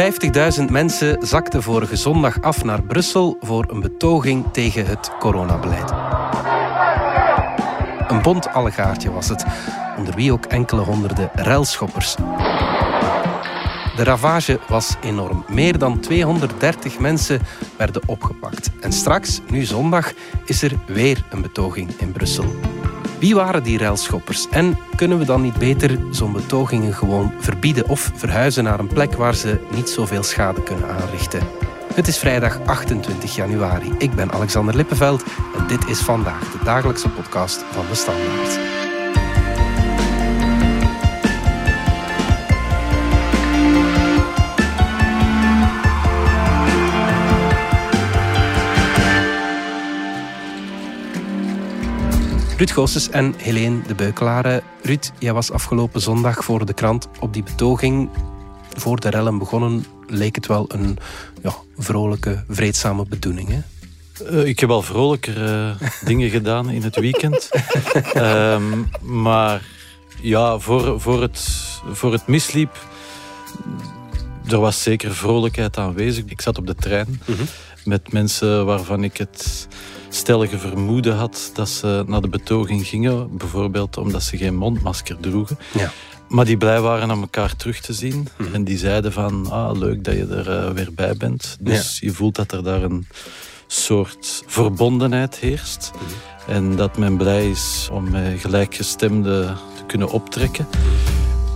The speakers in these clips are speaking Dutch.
50.000 mensen zakten vorige zondag af naar Brussel voor een betoging tegen het coronabeleid. Een bont allegaartje was het, onder wie ook enkele honderden relschoppers. De ravage was enorm. Meer dan 230 mensen werden opgepakt. En straks, nu zondag, is er weer een betoging in Brussel. Wie waren die railschoppers? En kunnen we dan niet beter zo'n betogingen gewoon verbieden of verhuizen naar een plek waar ze niet zoveel schade kunnen aanrichten? Het is vrijdag 28 januari. Ik ben Alexander Lippenveld en dit is vandaag de dagelijkse podcast van de Standaard. Ruud Goossens en Helene de Beukelare. Ruud, jij was afgelopen zondag voor de krant op die betoging. Voor de rellen begonnen leek het wel een ja, vrolijke, vreedzame bedoeling. Hè? Uh, ik heb al vrolijker dingen gedaan in het weekend. um, maar ja, voor, voor, het, voor het misliep, er was zeker vrolijkheid aanwezig. Ik zat op de trein -hmm. met mensen waarvan ik het stellige vermoeden had dat ze naar de betoging gingen. Bijvoorbeeld omdat ze geen mondmasker droegen. Ja. Maar die blij waren om elkaar terug te zien. Mm. En die zeiden van, ah, leuk dat je er uh, weer bij bent. Dus ja. je voelt dat er daar een soort verbondenheid heerst. Mm. En dat men blij is om met gelijkgestemden te kunnen optrekken.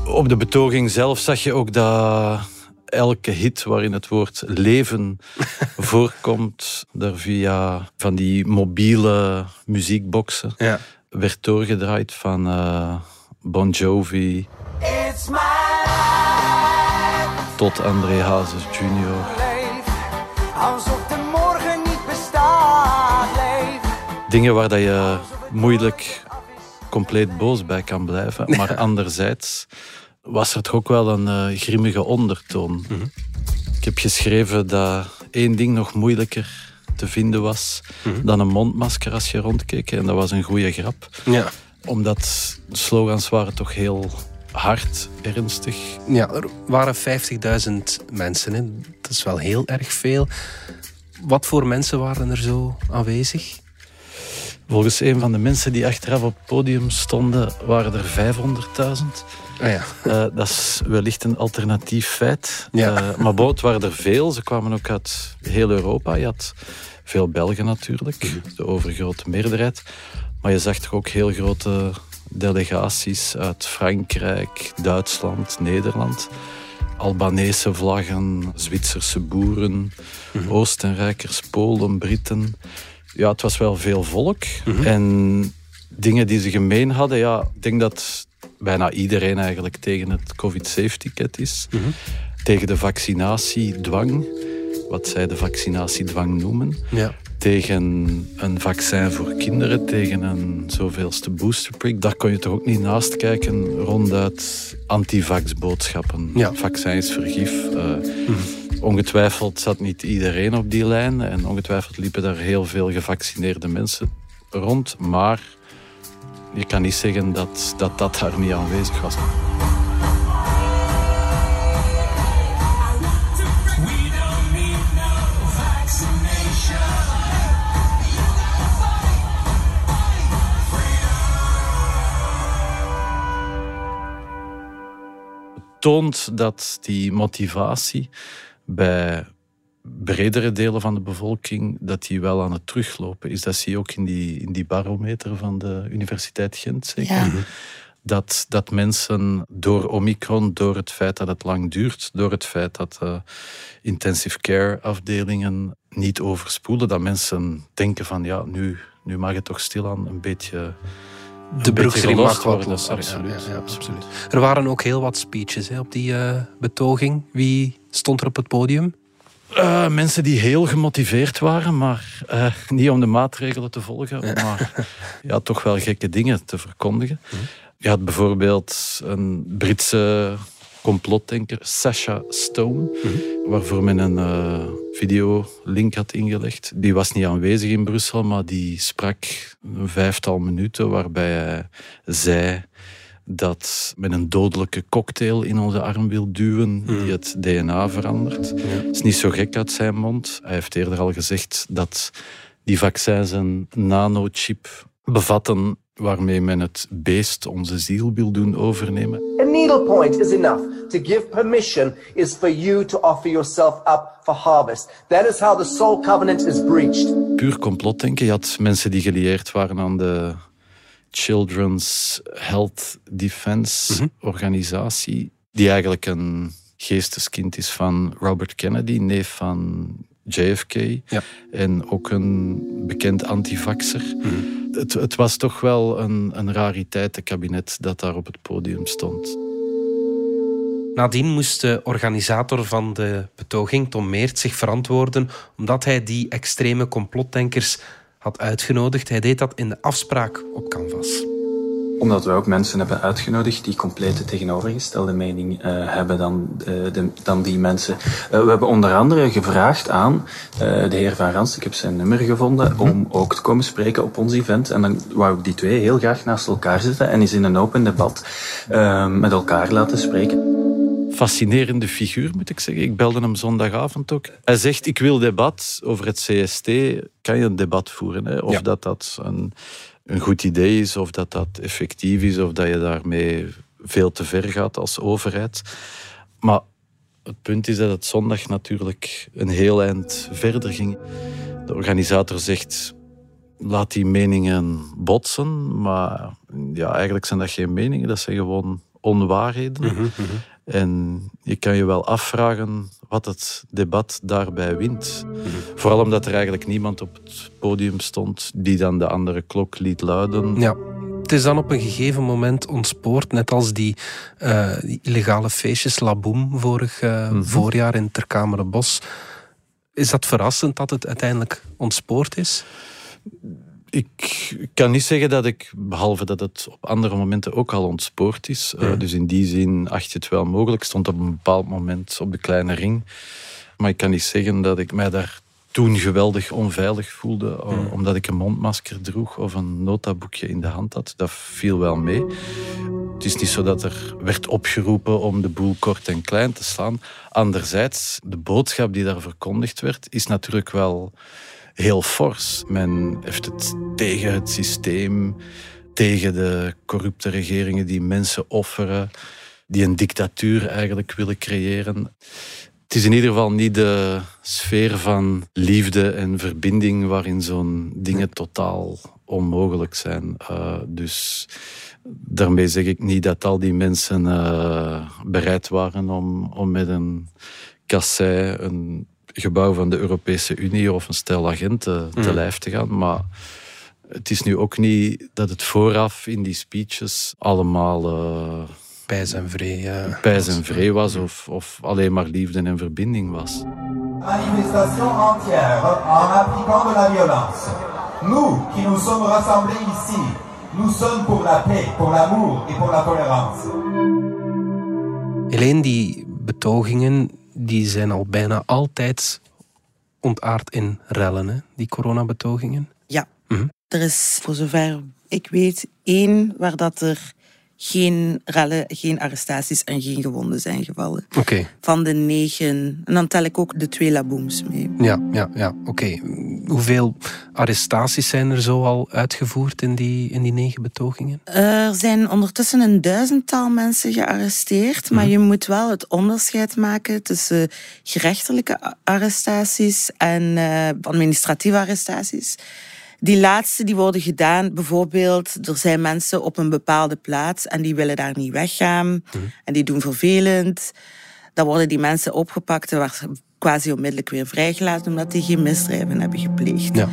Op de betoging zelf zag je ook dat elke hit waarin het woord leven voorkomt, daar via van die mobiele muziekboxen ja. werd doorgedraaid van uh, Bon Jovi tot André Hazes Jr. Alsof de morgen niet bestaat, Dingen waar dat je moeilijk compleet boos bij kan blijven, maar anderzijds was er toch ook wel een uh, grimmige ondertoon. Mm -hmm. Ik heb geschreven dat één ding nog moeilijker te vinden was mm -hmm. dan een mondmasker als je rondkeek. En dat was een goede grap. Ja. Omdat de slogans waren toch heel hard, ernstig. Ja, er waren 50.000 mensen. Hè. Dat is wel heel erg veel. Wat voor mensen waren er zo aanwezig? Volgens een van de mensen die achteraf op het podium stonden, waren er 500.000. Ah ja. uh, dat is wellicht een alternatief feit. Ja. Uh, maar boot waren er veel. Ze kwamen ook uit heel Europa. Je had veel Belgen natuurlijk, -hmm. de overgrote meerderheid. Maar je zag toch ook heel grote delegaties uit Frankrijk, Duitsland, Nederland. Albanese vlaggen, Zwitserse boeren, -hmm. Oostenrijkers, Polen, Britten. Ja, het was wel veel volk. Mm -hmm. En dingen die ze gemeen hadden, ja, ik denk dat bijna iedereen eigenlijk tegen het COVID-safe-ticket is. Mm -hmm. Tegen de vaccinatiedwang, wat zij de vaccinatiedwang noemen. Ja. Tegen een vaccin voor kinderen, tegen een zoveelste boosterprik. Daar kon je toch ook niet naast kijken ronduit antivax-boodschappen. Ja. Vaccin is vergif. Uh, mm -hmm. Ongetwijfeld zat niet iedereen op die lijn en ongetwijfeld liepen daar heel veel gevaccineerde mensen rond. Maar je kan niet zeggen dat dat, dat daar niet aanwezig was. toont dat die motivatie bij bredere delen van de bevolking, dat die wel aan het teruglopen is. Dat zie je ook in die, in die barometer van de Universiteit Gent, zeker. Ja. Dat, dat mensen door Omicron, door het feit dat het lang duurt, door het feit dat uh, intensive care afdelingen niet overspoelen, dat mensen denken van ja, nu, nu mag het toch stilaan een beetje de broeksriem mag wat losser. Absoluut, ja, ja, absoluut. Er waren ook heel wat speeches hè, op die uh, betoging. Wie stond er op het podium? Uh, mensen die heel gemotiveerd waren, maar uh, niet om de maatregelen te volgen, ja. maar ja, toch wel gekke dingen te verkondigen. Mm. Je had bijvoorbeeld een Britse complotdenker, Sasha Stone, mm. waarvoor men een videolink had ingelegd. Die was niet aanwezig in Brussel, maar die sprak een vijftal minuten waarbij hij zei dat met een dodelijke cocktail in onze arm wil duwen die hmm. het DNA verandert. Het is niet zo gek uit zijn mond. Hij heeft eerder al gezegd dat die vaccins een nanochip bevatten waarmee men het beest onze ziel wil doen overnemen. A needle point is enough. To give permission is for you to offer yourself up for harvest. That is how the soul covenant is breached. Puur complotdenken. Je had mensen die gelieerd waren aan de Children's Health Defense mhm. organisatie, die eigenlijk een geesteskind is van Robert Kennedy, neef van JFK. Ja. En ook een bekend antivaxer. Mm het, het, was toch wel een, een rariteitenkabinet dat daar op het podium stond. Nadien moest de organisator van de betoging, Tom Meert, zich verantwoorden omdat hij die extreme complotdenkers had uitgenodigd. Hij deed dat in de afspraak op Canvas omdat we ook mensen hebben uitgenodigd die complete tegenovergestelde mening uh, hebben dan, uh, de, dan die mensen. Uh, we hebben onder andere gevraagd aan de heer Van Rans, ik heb zijn nummer gevonden, mm om ook te komen spreken op ons event. En dan wou ik die twee heel graag naast elkaar zetten en eens in een open debat met elkaar laten spreken fascinerende figuur, moet ik zeggen. Ik belde hem zondagavond ook. Hij zegt, ik wil debat over het CST. Kan je een debat voeren? Hè? Of dat dat een een goed idee is, of dat dat effectief is, of dat je daarmee veel te ver gaat als overheid. Maar het punt is dat het zondag natuurlijk een heel eind verder ging. De organisator zegt, laat die meningen botsen, maar ja, eigenlijk zijn dat geen meningen, dat zijn gewoon onwaarheden. Mhm, mhm. En je kan je wel afvragen wat het debat daarbij wint. Vooral omdat er eigenlijk niemand op het podium stond die dan de andere klok liet luiden. Ja. Het is dan op een gegeven moment ontspoord, net als die, uh, illegale feestjes Laboom vorig uh, voorjaar in Terkamerenbos. Is dat verrassend dat het uiteindelijk ontspoord is? Ik kan niet zeggen dat ik, behalve dat het op andere momenten ook al ontspoord is. Uh, dus in die zin acht je het wel mogelijk. stond op een bepaald moment op de kleine ring. Maar ik kan niet zeggen dat ik mij daar toen geweldig onveilig voelde. Uh, omdat ik een mondmasker droeg of een notaboekje in de hand had. Dat viel wel mee. Het is niet zo dat er werd opgeroepen om de boel kort en klein te slaan. Anderzijds, de boodschap die daar verkondigd werd, is natuurlijk wel heel fors. Men heeft het tegen het systeem, tegen de corrupte regeringen die mensen offeren, die een dictatuur eigenlijk willen creëren. Het is in ieder geval niet de sfeer van liefde en verbinding waarin zo'n dingen totaal onmogelijk zijn. Uh, dus daarmee zeg ik niet dat al die mensen uh, bereid waren om, om met een kassei een gebouw van de Europese Unie of een stel agenten te mm. lijf te gaan. Maar het is nu ook niet dat het vooraf in die speeches allemaal... Uh, Pijs en vree. Uh, pijs en vree was of, of alleen maar liefde en verbinding was. Manifestation entière en appliquant de la violence. Nous qui nous sommes rassemblés ici, nous sommes pour la paix, pour l'amour et pour la tolérance. Alleen die betogingen die zijn al bijna altijd ontaard in rellen, hè? die coronabetogingen. Ja, mhm. er is voor zover ik weet één waar dat er geen rellen, geen arrestaties en geen gewonden zijn gevallen. Oké. Van de negen. En dan tel ik ook de twee labooms mee. Ja, ja, ja. Oké. Hoeveel arrestaties zijn er zo al uitgevoerd in die, in die negen betogingen? Er zijn ondertussen een duizendtal mensen gearresteerd. Maar mhm. je moet wel het onderscheid maken tussen gerechtelijke arrestaties en uh, administratieve arrestaties. Die laatste die worden gedaan, bijvoorbeeld, er zijn mensen op een bepaalde plaats en die willen daar niet weggaan mhm. en die doen vervelend. Dan worden die mensen opgepakt en quasi onmiddellijk weer vrijgelaten omdat die geen misdrijven hebben gepleegd. Ja.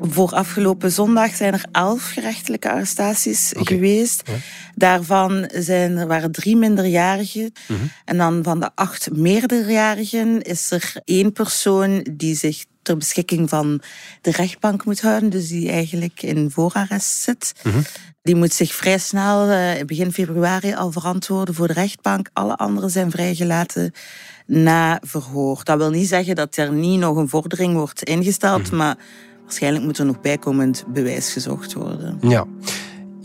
Voor afgelopen zondag zijn er elf gerechtelijke arrestaties geweest. Daarvan zijn, er waren drie minderjarigen. Mhm. En dan van de acht meerderjarigen is er één persoon die zich ter beschikking van de rechtbank moet houden. Dus die eigenlijk in voorarrest zit. Mhm. Die moet zich vrij snel, uh, begin februari, al verantwoorden voor de rechtbank. Alle anderen zijn vrijgelaten na verhoor. Dat wil niet zeggen dat er niet nog een vordering wordt ingesteld, mhm. maar waarschijnlijk moet er nog bijkomend bewijs gezocht worden. Ja.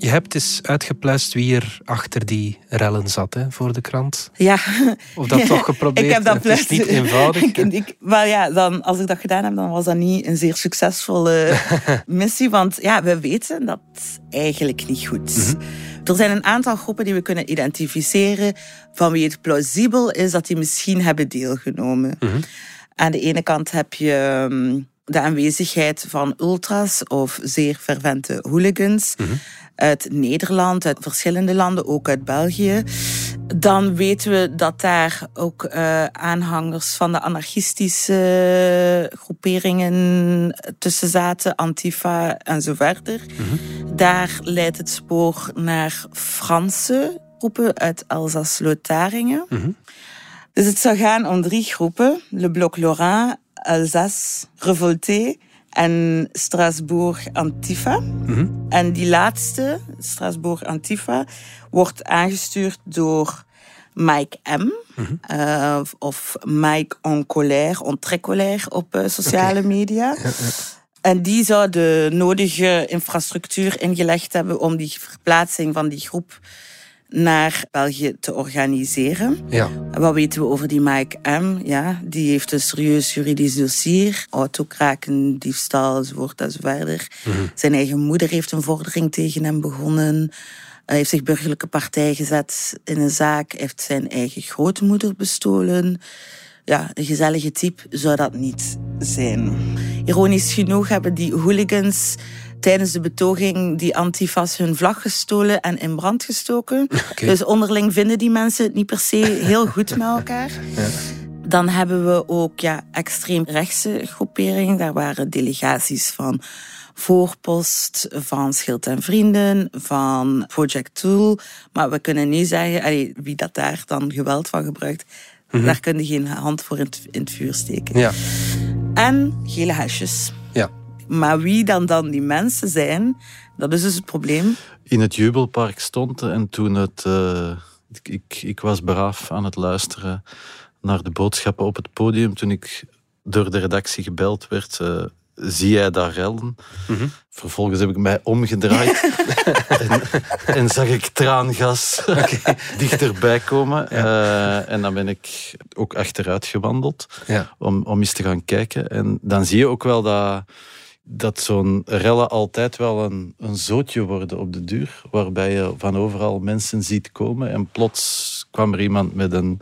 Je hebt eens uitgepluist wie er achter die rellen zat hè, voor de krant. Ja. Of dat toch geprobeerd? ik heb dat het is niet eenvoudig. ik, maar ja, dan, als ik dat gedaan heb, dan was dat niet een zeer succesvolle missie. Want ja, we weten dat eigenlijk niet goed. Mhm. Er zijn een aantal groepen die we kunnen identificeren van wie het plausibel is dat die misschien hebben deelgenomen. Mm Aan de ene kant heb je ehm, de aanwezigheid van ultras of zeer fervente hooligans. Mhm uit Nederland, uit verschillende landen, ook uit België. Dan weten we dat daar ook uh, aanhangers van de anarchistische groeperingen tussen zaten, Antifa en zo verder. Mhm. Daar leidt het spoor naar Franse groepen uit Alsace-Lotharingen. Mhm. Dus het zou gaan om drie groepen: Le Bloc Lorrain, Alsace, Revolté en Strasbourg Antifa. Mhm. En die laatste, Strasbourg Antifa, wordt aangestuurd door Mike M. Mhm. uh, of Mike en colère, en très colère op uh, sociale media. Ja, ja. En die zou de nodige infrastructuur ingelegd hebben om die verplaatsing van die groep naar België te organiseren. Ja. Wat weten we over die Mike M? Ja, die heeft een serieus juridisch dossier. Autokraken, diefstal, enzovoort enzoverder. Mm Zijn eigen moeder heeft een vordering tegen hem begonnen. Hij heeft zich burgerlijke partij gezet in een zaak. Hij heeft zijn eigen grootmoeder bestolen. Ja, een gezellige type zou dat niet zijn. Ironisch genoeg hebben die hooligans tijdens de betoging die antifas hun vlag gestolen en in brand gestoken. Dus onderling vinden die mensen het niet per se heel goed met elkaar. Ja. Dan hebben we ook ja, extreem rechtse groeperingen. Daar waren delegaties van Voorpost, van Schild en Vrienden, van Project Tool. Maar we kunnen niet zeggen wie dat daar dan geweld van gebruikt. Mhm. Daar kun je geen hand voor in het, in het vuur steken. Ja. En gele hesjes. Maar wie dan dan die mensen zijn, dat is dus het probleem. In het jubelpark stond en toen het... Uh, ik, ik was braaf aan het luisteren naar de boodschappen op het podium. Toen ik door de redactie gebeld werd... Uh, zie jij daar rellen? Mm Vervolgens heb ik mij omgedraaid en, en, zag ik traangas dichterbij komen. Uh, en dan ben ik ook achteruit gewandeld ja. om, om eens te gaan kijken. En dan zie je ook wel dat dat zo'n rellen altijd wel een, een zootje worden op de duur, waarbij je van overal mensen ziet komen en plots kwam er iemand met een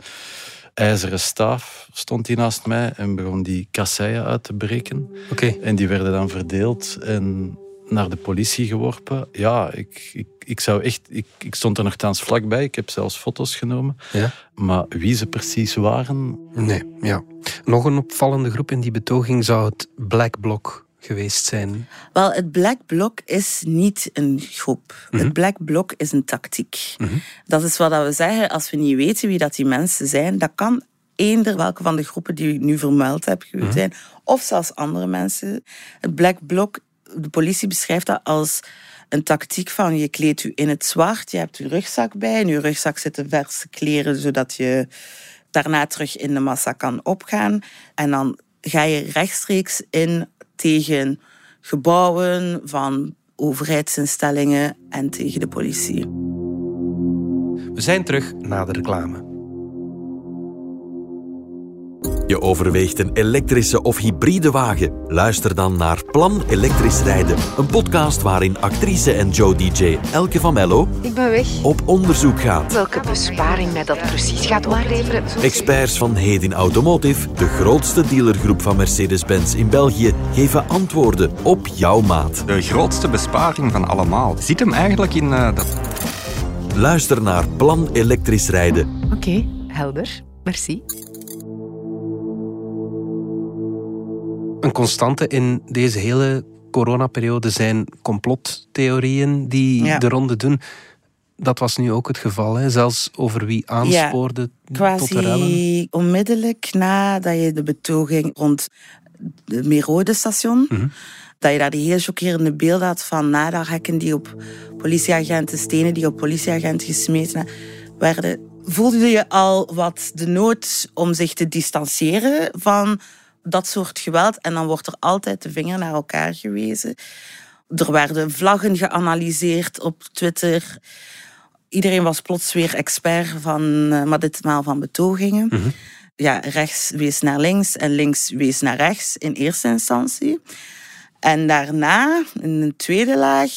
ijzeren staaf, stond hij naast mij en begon die kasseien uit te breken. Okay. En die werden dan verdeeld en naar de politie geworpen. Ja, ik, ik, ik zou echt... Ik, ik stond er nogthans vlakbij. Ik heb zelfs foto's genomen. Ja. Maar wie ze precies waren... Nee, ja. Nog een opvallende groep in die betoging zou het Black Bloc geweest zijn? Wel, het Black Bloc is niet een groep. Het mhm. Black Bloc is een tactiek. Mhm. Dat is wat we zeggen, als we niet weten wie dat die mensen zijn, dat kan eender welke van de groepen die ik nu vermeld heb mhm. zijn, of zelfs andere mensen. Het Black Bloc, de politie beschrijft dat als een tactiek van je kleedt u in het zwart, je hebt uw rugzak bij, in uw rugzak zitten verse kleren, zodat je daarna terug in de massa kan opgaan. En dan ga je rechtstreeks in tegen gebouwen van overheidsinstellingen en tegen de politie. We zijn terug na de reclame. Je overweegt een elektrische of hybride wagen? Luister dan naar Plan Elektrisch Rijden. Een podcast waarin actrice en Joe DJ Elke van Mello Ik ben weg. op onderzoek gaat. Welke besparing mij dat precies gaat opleveren. Experts van Hedin Automotive, de grootste dealergroep van Mercedes-Benz in België, geven antwoorden op jouw maat. De grootste besparing van allemaal zit hem eigenlijk in uh, dat... Luister naar Plan Elektrisch Rijden. Oké, helder. Merci. Een constante in deze hele coronaperiode zijn complottheorieën die de ronde doen. Dat was nu ook het geval, hè? zelfs over wie aanspoorde ja, tot de rellen. onmiddellijk nadat je de betoging rond het Merode-station... Mhm. dat je daar die heel chockerende beelden had van nadarhekken die op politieagenten, stenen die op politieagenten gesmeten werden. Voelde je al wat de nood om zich te distancieren van dat soort geweld. En dan wordt er altijd de vinger naar elkaar gewezen. Er werden vlaggen geanalyseerd op Twitter. Iedereen was plots weer expert van, maar ditmaal van betogingen. Mhm. Ja, rechts wees naar links en links wees naar rechts in eerste instantie. En daarna, in een tweede laag,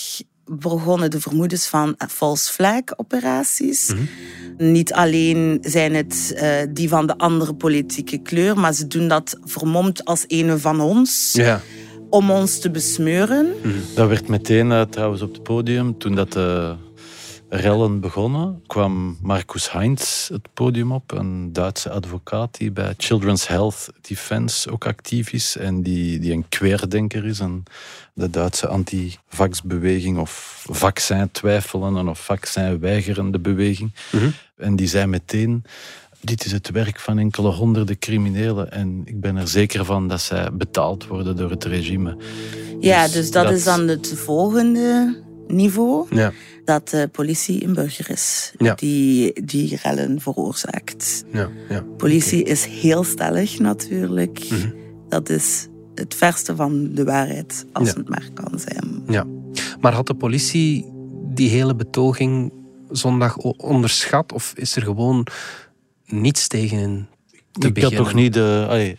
begonnen de vermoedens van false flag operaties. Niet alleen zijn het uh, die van de andere politieke kleur, maar ze doen dat vermomd als een van ons. Ja. Om ons te besmeuren. Mhm. Dat werd meteen uh, trouwens op het podium toen dat de rellen begonnen, kwam Marcus Heinz het podium op, een Duitse advocaat die bij Children's Health Defense ook actief is en die, die een querdenker is. En de Duitse anti-vaxbeweging of vaccin-twijfelende of vaccin-weigerende beweging. Mhm. En die zei meteen, dit is het werk van enkele honderden criminelen en ik ben er zeker van dat zij betaald worden door het regime. Ja, dus, dus dat, is dan het volgende niveau. Ja dat de politie een burger is die die rellen veroorzaakt. Ja, ja. Politie is heel stellig natuurlijk. Mhm. Dat is het verste van de waarheid, als het maar kan zijn. Ja. Maar had de politie die hele betoging zondag onderschat? Of is er gewoon niets tegen te ik had toch niet de,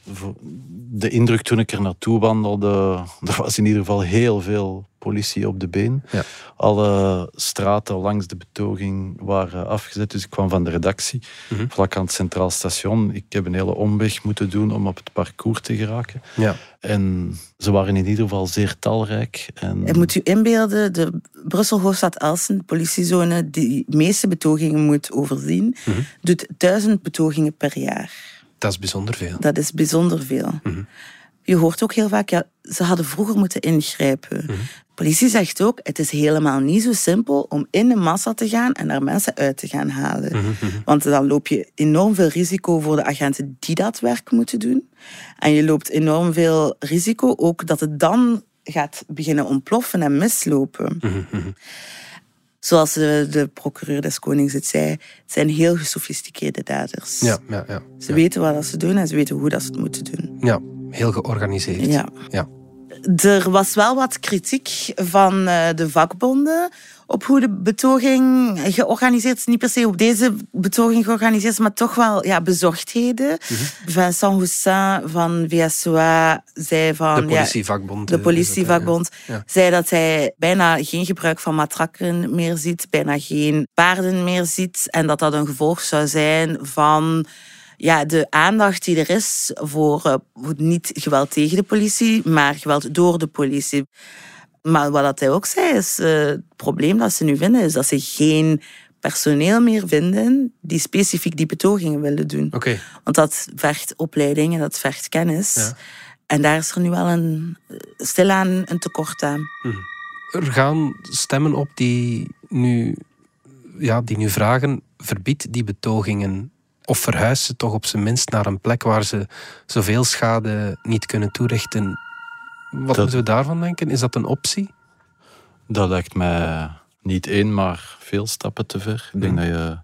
de indruk toen ik er naartoe wandelde. Er was in ieder geval heel veel politie op de been. Ja. Alle straten langs de betoging waren afgezet. Dus ik kwam van de redactie, mhm. vlak aan het Centraal Station. Ik heb een hele omweg moeten doen om op het parcours te geraken. Ja. En ze waren in ieder geval zeer talrijk. En... en moet u inbeelden, de Brussel Hoofdstad Elsen, politiezone, die de meeste betogingen moet overzien, mhm. doet duizend betogingen per jaar. Dat is bijzonder veel. Dat is bijzonder veel. Mhm. Je hoort ook heel vaak, ja, ze hadden vroeger moeten ingrijpen. Mm Politie zegt ook, het is helemaal niet zo simpel om in de massa te gaan en daar mensen uit te gaan halen. Mhm, mhm. Want dan loop je enorm veel risico voor de agenten die dat werk moeten doen. En je loopt enorm veel risico ook dat het dan gaat beginnen ontploffen en mislopen. Zoals de, de, procureur des Konings het zei, het zijn heel gesofisticeerde daders. Ja, ja, ja. Ze weten wat ze doen en ze weten hoe dat ze het moeten doen. Ja, heel georganiseerd. Ja. ja. Er was wel wat kritiek van eh, de vakbonden op hoe de betoging georganiseerd is. Niet per se op deze betoging georganiseerd is, maar toch wel ja, bezorgdheden. Mm Vincent Houssin van VSOA zei van... De politievakbond. Ja, de politievakbond zei dat hij bijna geen gebruik van matrakken meer ziet, bijna geen paarden meer ziet. En dat dat een gevolg zou zijn van ja, de aandacht die er is voor uh, niet geweld tegen de politie, maar geweld door de politie. Maar wat hij ook zei, is uh, het probleem dat ze nu vinden, is dat ze geen personeel meer vinden die specifiek die betogingen willen doen. Okay. Want dat vergt opleiding en dat vergt kennis. Ja. En daar is er nu wel een, stilaan een tekort aan. Hm. Er gaan stemmen op die nu, ja, die nu vragen, verbied die betogingen of verhuist ze toch op zijn minst naar een plek waar ze zoveel schade niet kunnen toerichten. Wat moeten we daarvan denken? Is dat een optie? Dat lijkt mij niet één, maar veel stappen te ver. Ik denk mhm. dat je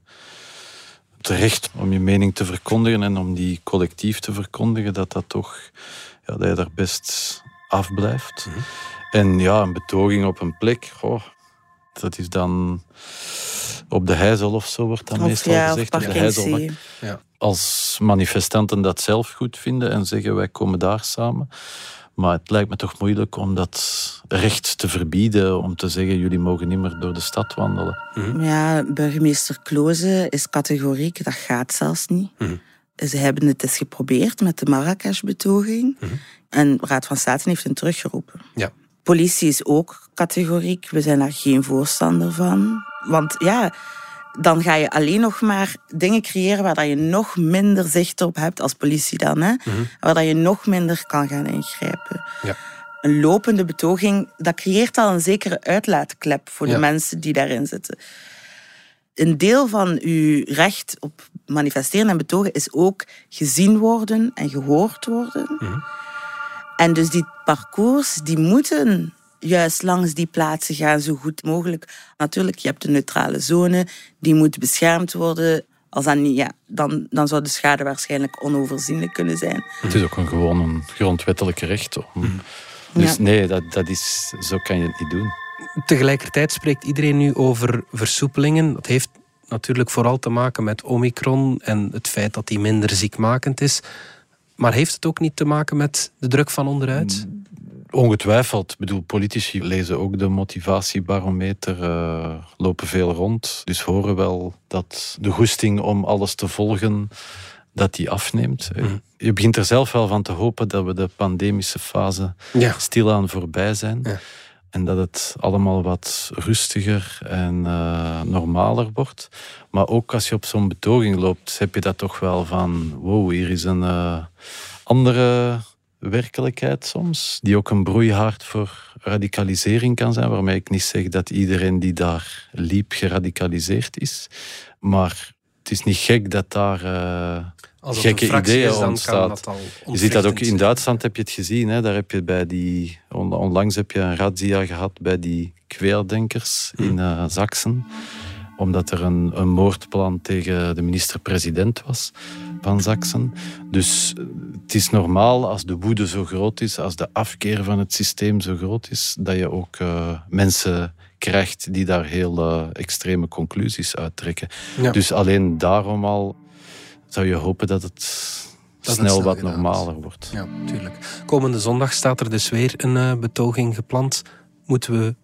het recht om je mening te verkondigen en om die collectief te verkondigen, dat dat toch, ja, dat je daar best afblijft. Mm En ja, een betoging op een plek, goh, dat is dan op de Heizel of zo wordt dat meestal gezegd. De Heizel. Ja. Als manifestanten dat zelf goed vinden en zeggen wij komen daar samen. Maar het lijkt me toch moeilijk om dat recht te verbieden, om te zeggen jullie mogen niet meer door de stad wandelen. Mhm. Ja, burgemeester Kloze is categoriek, dat gaat zelfs niet. Mhm. Ze hebben het eens geprobeerd met de Marrakesh-betoging. Mhm. En de Raad van State heeft hen teruggeroepen. Ja. Politie is ook categoriek. We zijn daar geen voorstander van. Want ja, dan ga je alleen nog maar dingen creëren waar je nog minder zicht op hebt als politie dan. Hè? Mhm. Waar je nog minder kan gaan ingrijpen. Ja. Een lopende betoging, dat creëert al een zekere uitlaatklep voor de mensen die daarin zitten. Een deel van uw recht op manifesteren en betogen is ook gezien worden en gehoord worden. Mhm. En dus die parcours, die moeten juist langs die plaatsen gaan zo goed mogelijk. Natuurlijk, je hebt de neutrale zone, die moet beschermd worden. Als dat niet, ja, dan, dan zou de schade waarschijnlijk onoverzienlijk kunnen zijn. Het is ook een gewoon een grondwettelijk recht om, Dus nee, dat, dat is, zo kan je het niet doen. Tegelijkertijd spreekt iedereen nu over versoepelingen. Dat heeft natuurlijk vooral te maken met Omicron en het feit dat die minder ziekmakend is. Maar heeft het ook niet te maken met de druk van onderuit? Ongetwijfeld. Ik bedoel, politici lezen ook de motivatiebarometer, uh, lopen veel rond. Dus horen wel dat de goesting om alles te volgen, dat die afneemt. Mhm. Je begint er zelf wel van te hopen dat we de pandemische fase ja. stilaan voorbij zijn. Ja. En dat het allemaal wat rustiger en uh, normaler wordt. Maar ook als je op zo'n betoging loopt, heb je dat toch wel van... Wow, hier is een uh, andere werkelijkheid soms. Die ook een broeihaard voor radicalisering kan zijn. Waarmee ik niet zeg dat iedereen die daar liep geradicaliseerd is. Maar het is niet gek dat daar... Uh, gekke ideeën ontstaan. Je ziet dat ook in Duitsland, heb je het gezien. Hè? Daar heb je bij die, onlangs heb je een razzia gehad bij die kweerdenkers in uh, Zaksen. Omdat er een, een moordplan tegen de minister-president was van Zaksen. Dus eh, het is normaal als de woede zo groot is, als de afkeer van het systeem zo groot is, dat je ook uh, mensen krijgt die daar heel uh, extreme conclusies uittrekken. Dus alleen daarom al zou je hopen dat het snel, wat normaler wordt. Ja, tuurlijk. Komende zondag staat er dus weer een uh, betoging gepland. Moeten we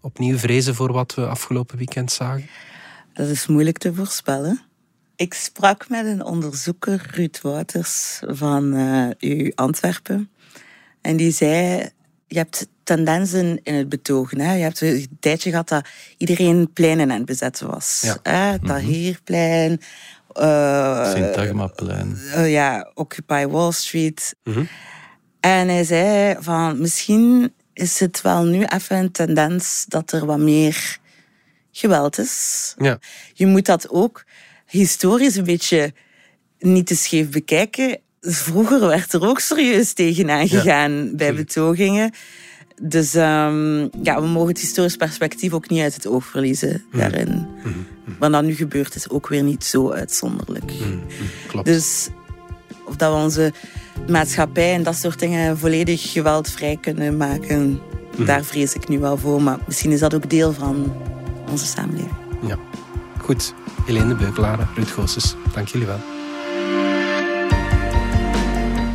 opnieuw vrezen voor wat we afgelopen weekend zagen? Dat is moeilijk te voorspellen. Ik sprak met een onderzoeker, Ruud Wouters, van uh, U Antwerpen. En die zei, je hebt tendensen in het betogen. Hè? Je hebt een tijdje gehad dat iedereen pleinen aan het bezetten was. Ja. Hè? Uh, Sint-Agmaplein. Uh, ja, Occupy Wall Street. Mhm. En hij zei van misschien is het wel nu even een tendens dat er wat meer geweld is. Ja. Je moet dat ook historisch een beetje niet te scheef bekijken. Vroeger werd er ook serieus tegenaan gegaan bij betogingen. Dus um, ja, we mogen het historisch perspectief ook niet uit het oog verliezen mhm. daarin. Mm Wat dan nu gebeurt is ook weer niet zo uitzonderlijk. Mhm. Klopt. Dus of dat we onze maatschappij en dat soort dingen volledig geweldvrij kunnen maken, daar vrees ik nu wel voor. Maar misschien is dat ook deel van onze samenleving. Ja, goed. Helene Beukelaar, Ruud Goossens, dank jullie wel.